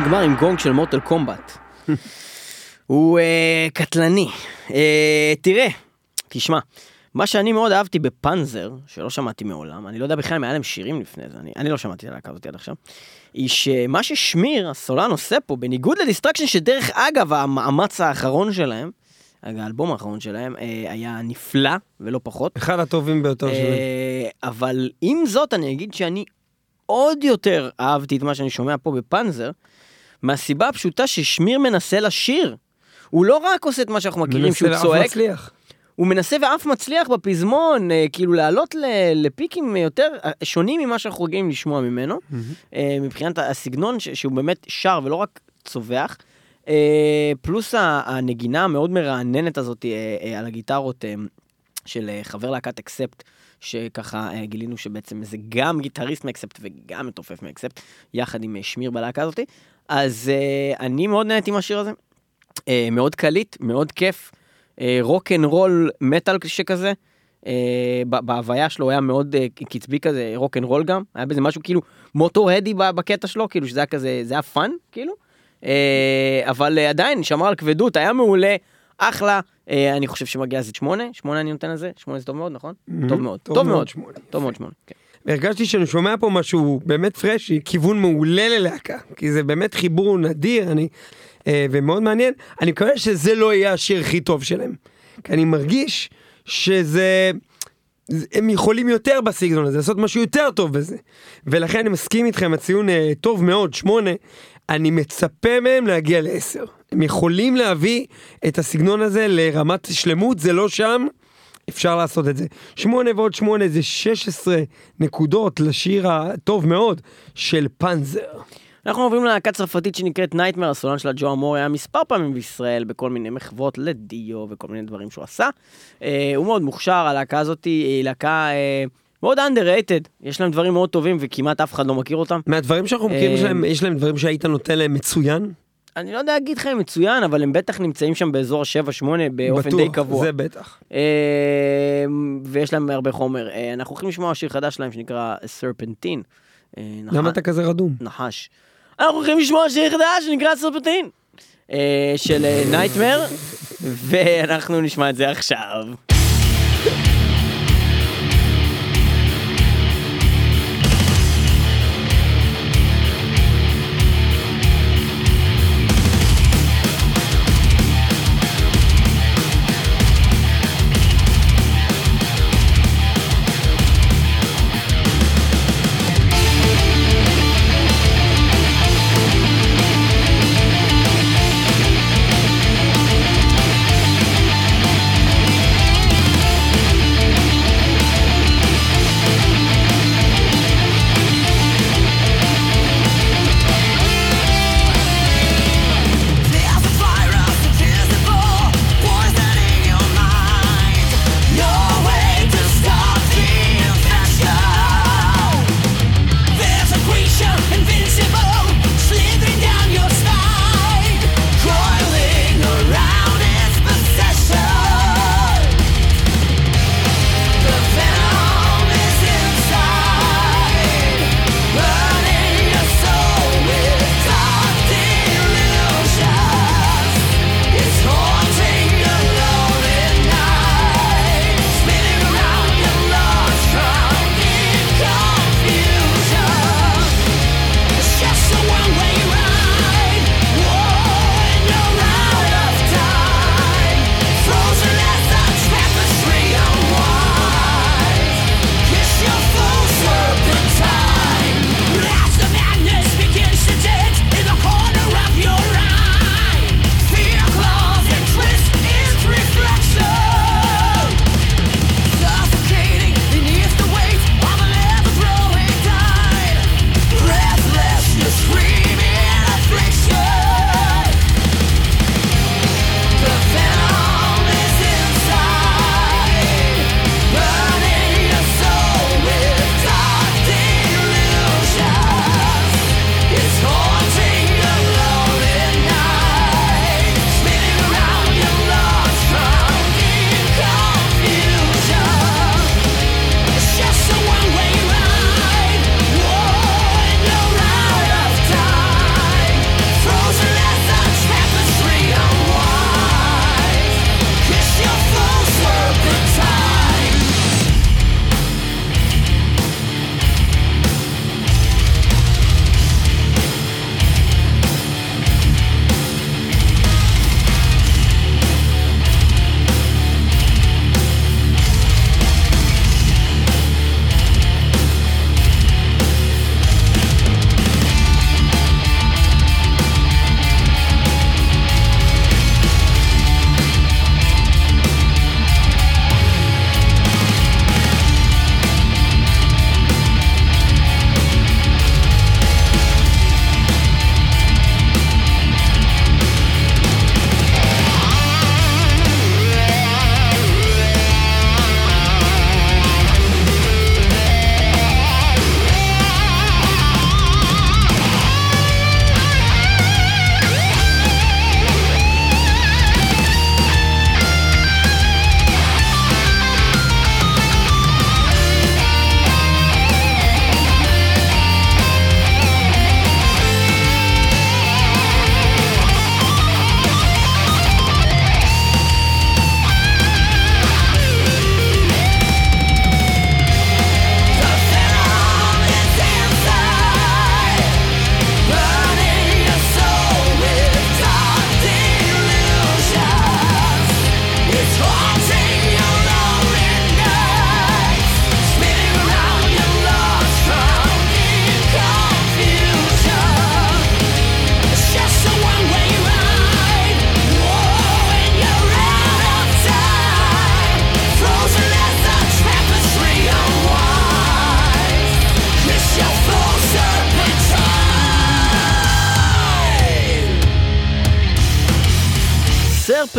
S1: שנגמר עם גונג של Mortal Kombat. הוא אה, קטלני. אה, תראה, תשמע, מה שאני מאוד אהבתי ב Pänzer, שלא שמעתי מעולם, אני לא יודע בכלל אם היה להם שירים לפני זה, אני, אני לא שמעתי את הלהקה הזאת עד עכשיו, היא שמה ששמיר, הסולן עושה פה, בניגוד ל Destruction, שדרך אגב, המאמץ האחרון שלהם, האלבום האחרון שלהם, אה, היה נפלא, ולא פחות.
S2: אחד הטובים ביותר שלהם.
S1: אה, אבל עם זאת, אני אגיד שאני עוד יותר אהבתי את מה שאני שומע פה בפאנזר, מהסיבה הפשוטה ששמיר מנסה לשיר. הוא לא רק עושה את מה שאנחנו מכירים שהוא
S2: מנסה ואף
S1: צועק,
S2: מצליח.
S1: הוא מנסה ואף מצליח בפזמון, אה, כאילו לעלות לפיקים יותר אה, שונים ממה שאנחנו רגילים לשמוע ממנו, אה, מבחינת הסגנון ש- שהוא באמת שר ולא רק צווח. פלוס הנגינה המאוד מרעננת הזאת על הגיטרות של חבר להקת Accept, שככה גילינו שבעצם זה גם גיטריסט מ Accept וגם מתופף מ Accept, יחד עם שמיר בלהקה הזאת. אז אה, אני מאוד נהניתי מהשיר הזה. אה, מאוד קליט, מאוד כיף. רוק אנד רול מטאל שכזה. אה, ב- בהוויה שלו היה מאוד אה, קצבי כזה, רוק אנד רול גם. היה בזה משהו כאילו מוטורהדי ב- בקטע שלו, כאילו שזה היה כזה, זה היה fun, כאילו. אה, אבל אה, עדיין, שמר על כבדות, היה מעולה, אחלה. אה, אני חושב שמגיע לזה שמונה, שמונה אני נותן לזה, שמונה זה טוב מאוד, נכון? טוב מאוד,
S2: טוב
S1: טוב
S2: מאוד,
S1: מאוד,
S2: שמונה.
S1: טוב מאוד שמונה. כן.
S2: והרגשתי שאני שומע פה משהו באמת פרשי, כיוון מעולה ללהקה, כי זה באמת חיבור נדיר, אני, אה, ומאוד מעניין. אני מקווה שזה לא יהיה השיר הכי טוב שלהם, כי אני מרגיש שזה... זה- הם יכולים יותר בסגנון הזה, לעשות משהו יותר טוב בזה. ולכן אני מסכים איתכם, הציון אה, טוב מאוד, שמונה. אני מצפה מהם להגיע לעשר. הם יכולים להביא את הסגנון הזה לרמת שלמות, זה לא שם, אפשר לעשות את זה. שמונה ועוד שמונה זה 16 נקודות לשיר הטוב מאוד של פאנזר.
S1: אנחנו עוברים ללהקה צרפתית שנקראת נייטמר, הסולן שלה ג'ו אמור היה מספר פעמים בישראל בכל מיני מחוות לדיו וכל מיני דברים שהוא עשה. אה, הוא מאוד מוכשר, הלהקה הזאת היא להקה אה, מאוד underrated, יש להם דברים מאוד טובים וכמעט אף אחד לא מכיר אותם.
S2: מהדברים שאנחנו מכירים,
S1: אה,
S2: יש להם- יש להם דברים שהיית נותן להם מצוין?
S1: אני לא יודע להגיד לך אם מצוין, אבל הם בטח נמצאים שם באזור ה-7-8 באופן
S2: בטוח,
S1: די קבוע.
S2: זה בטח.
S1: אה, ויש להם הרבה חומר. אה, אנחנו הולכים לשמוע שיר חדש שלהם שנקרא סרפנטין. אה,
S2: למה אתה כזה רדום?
S1: נחש. אנחנו הולכים לשמוע שיר חדש שנקרא סרפנטין. אה, של נייטמר, [LAUGHS] ואנחנו נשמע את זה עכשיו.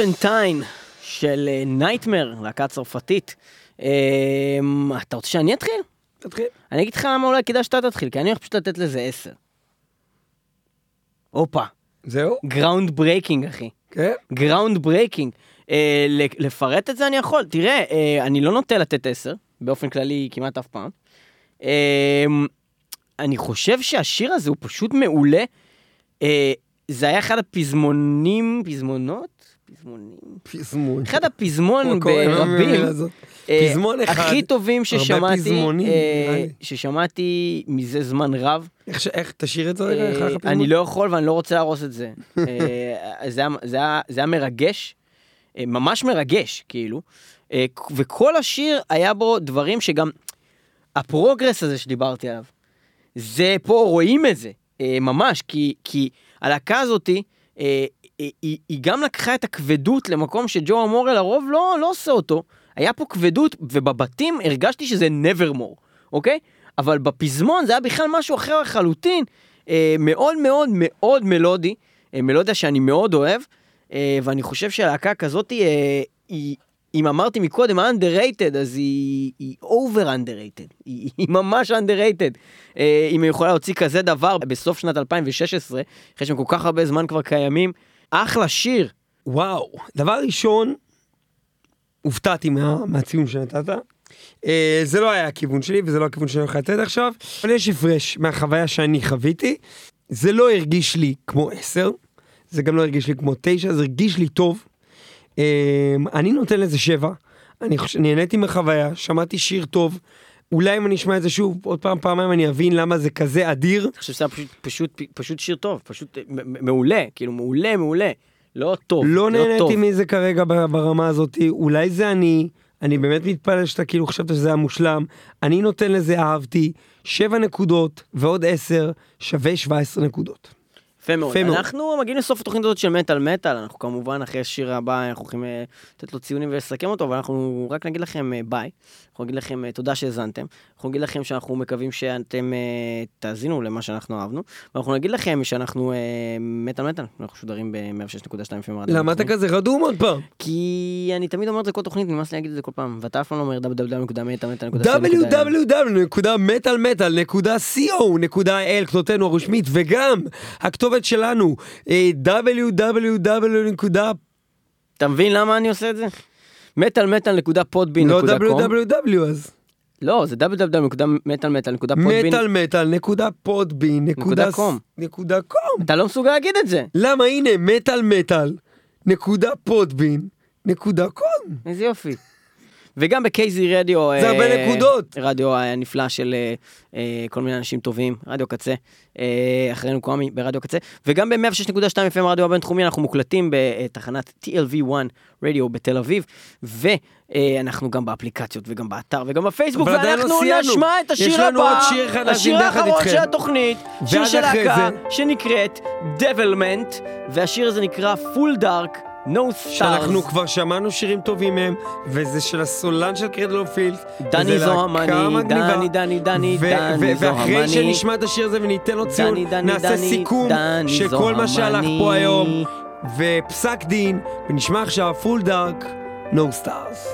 S1: Serpentine של Nightmare, להקה צרפתית. אה, אתה רוצה שאני אתחיל?
S2: תתחיל.
S1: אני אגיד לך למה אולי כדאי שאתה תתחיל, כי אני הולך פשוט לתת לזה עשר. הופה,
S2: זהו?
S1: Groundbreaking אחי.
S2: כן.
S1: Groundbreaking. אה, ל- לפרט את זה אני יכול. תראה, אה, אני לא נוטה לתת עשר, באופן כללי כמעט אף פעם. אה, אני חושב שהשיר הזה הוא פשוט מעולה. אה, זה היה אחד הפזמונים, פזמונות? פזמונים?
S2: פזמון.
S1: אחד הפזמון ברבים. אה,
S2: פזמון אחד.
S1: הכי טובים ששמעתי, אה. ששמעתי מזה זמן רב.
S2: איך תשאיר את זה רגע, איך
S1: אה,
S2: לך?
S1: אני לא יכול ואני לא רוצה להרוס את זה. זה היה- מרגש, ממש מרגש, כאילו. וכל השיר היה בו דברים שגם, הפרוגרס הזה שדיברתי עליו, זה פה רואים את זה, ממש, כי, כי הלהקה הזאתי, היא, היא גם לקחה את הכבדות למקום שג'ו אמורה לרוב לא, לא עושה אותו. היה פה כבדות, ובבתים הרגשתי שזה nevermore, אוקיי? אבל בפזמון זה היה בכלל משהו אחר לחלוטין. אה, מאוד מאוד מאוד מלודי, אה, מלודיה שאני מאוד אוהב, אה, ואני חושב שלהקה כזאת אה, היא... אם אמרתי מקודם underrated, אז היא, היא over underrated, היא, היא ממש underrated. אה, אם היא יכולה להוציא כזה דבר בסוף שנת 2016, אחרי שהם כל כך הרבה זמן כבר קיימים, אחלה שיר.
S2: וואו, דבר ראשון, הופתעתי מה, מהציון שנתת. אה, זה לא היה הכיוון שלי וזה לא הכיוון שאני הולך לתת עכשיו, אבל יש הפרש מהחוויה שאני חוויתי. זה לא הרגיש לי כמו 10, זה גם לא הרגיש לי כמו 9, זה הרגיש לי טוב. אה, אני נותן לזה 7, אני חושב, נהניתי מהחוויה, שמעתי שיר טוב. אולי אם אני אשמע את זה שוב עוד פעם פעמיים אני אבין למה זה כזה אדיר.
S1: אני חושב שזה היה פשוט, פשוט, פשוט שיר טוב, פשוט מעולה, כאילו מעולה, מעולה. לא טוב,
S2: לא
S1: לא
S2: נהניתי
S1: טוב.
S2: מזה כרגע ברמה הזאת, אולי זה אני, אני באמת מתפלל שאתה כאילו חשבת שזה היה מושלם, אני נותן לזה אהבתי, 7 נקודות ועוד 10 שווה 17 נקודות.
S1: יפה מאוד.
S2: יפה מאוד.
S1: אנחנו מגיעים לסוף התוכנית הזאת של מטאל מטאל, אנחנו כמובן אחרי השיר הבא אנחנו הולכים אה, לתת לו ציונים ולסכם אותו, אבל אנחנו רק נגיד לכם אה, ביי, אנחנו נגיד לכם אה, תודה שהאזנתם, אנחנו נגיד לכם שאנחנו מקווים שאתם תאזינו למה שאנחנו אהבנו, ואנחנו נגיד לכם שאנחנו מטאל מטאל, אנחנו משודרים ב-106.2 FM רדיו.
S2: למה אתה. כזה רדום עוד פעם?
S1: כי אני תמיד אומר את זה כל תוכנית, נמאס לי להגיד את זה כל פעם, ואתה אף פעם לא אומר www.מטאל.מטאל.co.il.
S2: כתובתנו הרשמית וגם הכתובת שלנו אה, www.
S1: אתה מבין למה אני עושה את זה? מטאל.מטאל.פודבין.
S2: לא www אז
S1: לא, זה www.מטאל.מטאל.פודבין.
S2: metalmetal.podbean.com
S1: אתה לא מסוגל להגיד את זה.
S2: למה הנה מטאל מטאל נקודה פודבין נקודה קום.
S1: איזה יופי. וגם בקייזי רדיו.
S2: זה
S1: אה,
S2: הרבה נקודות.
S1: רדיו הנפלא של אה, אה, כל מיני אנשים טובים, רדיו קצה, אה, אחרינו קוואמי ברדיו קצה, וגם ב-106.2 FM רדיו הבינתחומי אנחנו מוקלטים בתחנת TLV1 רדיו בתל אביב, ואנחנו גם באפליקציות וגם באתר וגם בפייסבוק,
S2: לא
S1: ואנחנו. נשמע את השיר הבא, השיר האחרון. של התוכנית, שיר של להקה שנקראת Devilment, והשיר הזה נקרא Full Dark. No Stars.
S2: שאנחנו כבר שמענו שירים טובים מהם, וזה של הסולן של Cradle of
S1: Filth.
S2: דני
S1: זוהמני. דני, דני, דני, דני
S2: ו- ואחרי
S1: זוהמני.
S2: שנשמע את השיר הזה וניתן לו ציון,
S1: דני, דני,
S2: נעשה
S1: דני,
S2: סיכום
S1: דני
S2: של כל מה שהלך
S1: זוהמני.
S2: פה היום, ופסק דין, ונשמע עכשיו
S5: Full Dark, No Stars.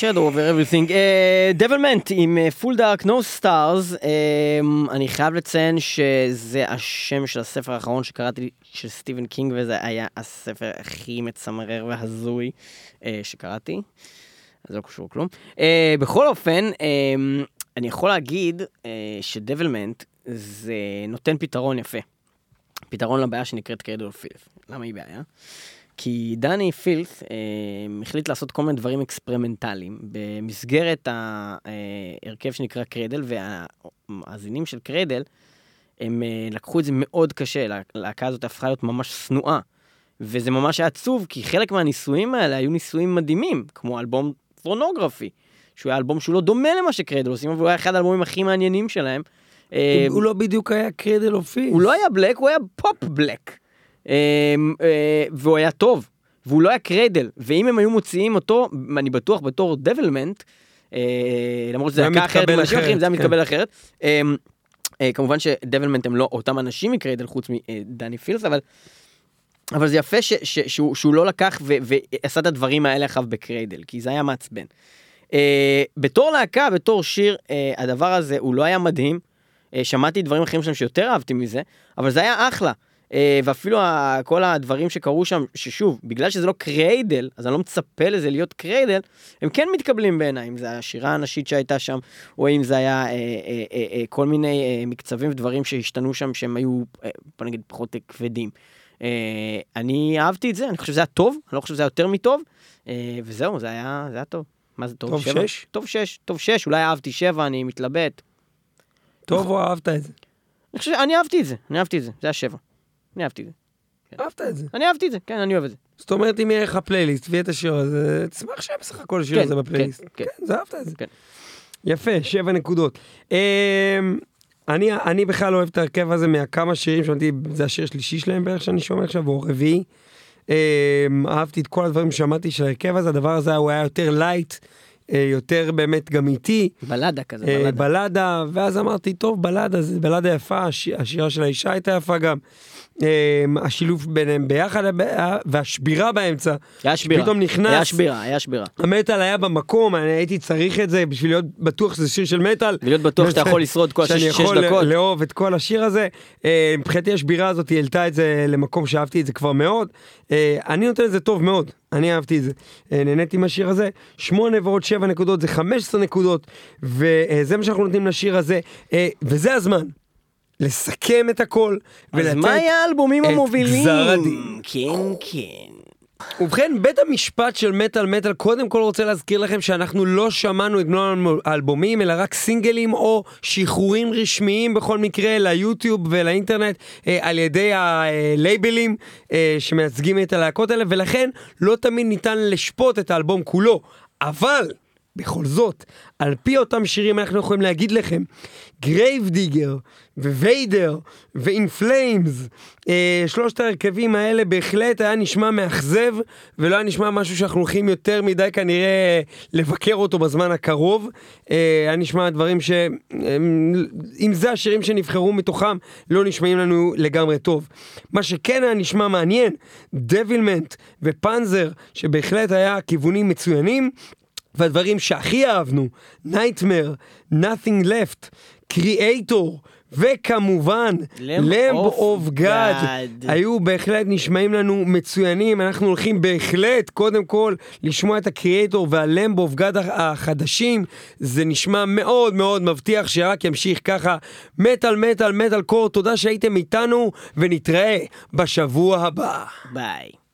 S5: Shadow over everything.
S1: Devilment עם Full Dark No Stars. אני חייב לציין שזה השם של הספר האחרון שקראתי של סטיבן קינג וזה היה הספר הכי מצמרר והזוי אה, שקראתי. אז לא קשור כלום. אה, בכל אופן, אה, אני יכול להגיד אה, ש Devilment זה נותן פתרון יפה. פתרון לבעיה שנקראת Cradle of Filth. למה היא בעיה? כי דני פילת' אה, החליט לעשות כל מיני דברים אקספרימנטליים במסגרת ההרכב שנקרא Cradle, והמאזינים של Cradle, הם אה, לקחו את זה מאוד קשה, הלהקה הזאת הפכה להיות ממש שנואה. וזה ממש היה עצוב, כי חלק מהניסויים האלה היו ניסויים מדהימים, כמו אלבום פורנוגרפי, שהוא היה אלבום שהוא לא דומה למה ש Cradle עושים, אבל הוא היה אחד האלבומים הכי מעניינים שלהם. אה,
S2: הוא לא בדיוק היה Cradle of Filth.
S1: הוא לא היה black, הוא היה פופ black. אמ, אה, והוא היה טוב, והוא לא היה Cradle, ואם הם היו מוציאים אותו, אני בטוח בתור Devilment, אה, למרות שזה
S2: זה היה
S1: אחרת מאנשים אחרים, זה היה
S2: כן.
S1: מתקבל אחרת. אמ, אה, כמובן ש Devilment הם לא אותם אנשים מ Cradle חוץ מדני פילת', אבל... אבל זה יפה ש, ש, שהוא, שהוא לא לקח ו, ועשה את הדברים האלה אחריו ב Cradle, כי זה היה מעצבן. אה, בתור להקה, בתור שיר, אה, הדבר הזה הוא לא היה מדהים. אה, שמעתי דברים אחרים שם שיותר אהבתי מזה, אבל זה היה אחלה. אה, ואפילו כל הדברים שקרו שם, ששוב, בגלל שזה לא Cradle, אז אני לא מצפה לזה להיות Cradle, הם כן מתקבלים בעיניי, אם זה השירה הנשית שהייתה שם, או אם זה היה אה, אה, כל מיני מקצבים ודברים שהשתנו שם, שהם היו, בוא נגיד, פחות כבדים. אני אהבתי את זה, אני חושב שזה היה טוב, אני לא חושב שזה היה יותר מטוב, וזהו, זה היה, זה היה טוב. מה זה טוב?
S2: טוב
S1: שבע?
S2: שש?
S1: טוב שש, טוב שש, אולי אהבתי שבע, אני מתלבט.
S2: טוב או אהבת את זה?
S1: אני חושב, אני אהבתי את זה, אני אהבתי את זה, זה היה שבע. אני אהבתי את זה.
S2: אהבת את זה.
S1: אני אהבתי את זה, כן, אני אוהב את זה.
S2: זאת אומרת, אם יהיה לך פלייליסט ויהיה את השיר הזה, תשמח שיהיה בסך הכל השיר
S1: כן,
S2: הזה בפלייליסט.
S1: כן,
S2: כן, זה אהבת את זה.
S1: כן.
S2: יפה, שבע נקודות. אמ, אני, אני בכלל אוהב את ההרכב הזה מהכמה שירים שמעתי, זה השיר השלישי שלהם בערך שאני שומע עכשיו, או רביעי. אמ, אהבתי את כל הדברים ששמעתי של ההרכב הזה, הדבר הזה הוא היה יותר light, יותר באמת גם איטי.
S1: בלדה כזה,
S2: אה,
S1: בלדה.
S2: בלדה, ואז אמרתי, טוב, בלדה, זה בלדה יפה, הש- השירה של האישה הייתה יפה גם. אה, השילוב ביניהם ביחד, אה, והשבירה באמצע.
S1: היה שבירה.
S2: שפתאום נכנס.
S1: היה שבירה, היה שבירה.
S2: המטאל היה במקום, אני הייתי צריך את זה בשביל להיות בטוח שזה שיר של מטאל.
S1: ולהיות בטוח [LAUGHS] שאתה יכול לשרוד כל
S2: שאני
S1: השש שש
S2: יכול
S1: דקות.
S2: לאהוב את כל השיר הזה. אה, מבחינתי השבירה הזאת העלתה את זה למקום שאהבתי את זה כבר מאוד. אה, אני נותן את זה טוב מאוד, אני אהבתי את זה. אה, נהניתי מהשיר הזה. שמונה ועוד שבע נקודות זה 15 נקודות, וזה מה שאנחנו נותנים לשיר הזה, אה, וזה הזמן. לסכם את הכל,
S1: אז
S2: ולתת
S1: מה היה האלבומים
S2: את
S1: המובילים?
S2: גזר הדין.
S1: כן, כן.
S2: ובכן, בית המשפט של מטאל מטאל קודם כל רוצה להזכיר לכם שאנחנו לא שמענו את מלוא האלבומים, אלא רק סינגלים או שחרורים רשמיים בכל מקרה ליוטיוב ולאינטרנט אה, על ידי הלייבלים אה, שמייצגים את הלהקות האלה, ולכן לא תמיד ניתן לשפוט את האלבום כולו. אבל, בכל זאת, על פי אותם שירים אנחנו יכולים להגיד לכם, Grave Digger ו Vader ו In Flames, אה, שלושת ההרכבים האלה בהחלט היה נשמע מאכזב ולא היה נשמע משהו שאנחנו הולכים יותר מדי כנראה לבקר אותו בזמן הקרוב. אה, היה נשמע דברים ש... אם זה השירים שנבחרו מתוכם, לא נשמעים לנו לגמרי טוב. מה שכן היה נשמע מעניין, דבילמנט ופנזר, שבהחלט היה כיוונים מצוינים. והדברים שהכי אהבנו, Nightmare, Nothing Left, Creator, וכמובן,
S1: Lamb
S2: of God,
S1: God.
S2: היו בהחלט נשמעים לנו מצוינים, אנחנו הולכים בהחלט, קודם כל, לשמוע את הקריאטור והלמב אוף גאד החדשים, זה נשמע מאוד מאוד מבטיח שרק ימשיך ככה. מטאל מטאל מטאל קור, תודה שהייתם איתנו, ונתראה בשבוע הבא.
S1: ביי.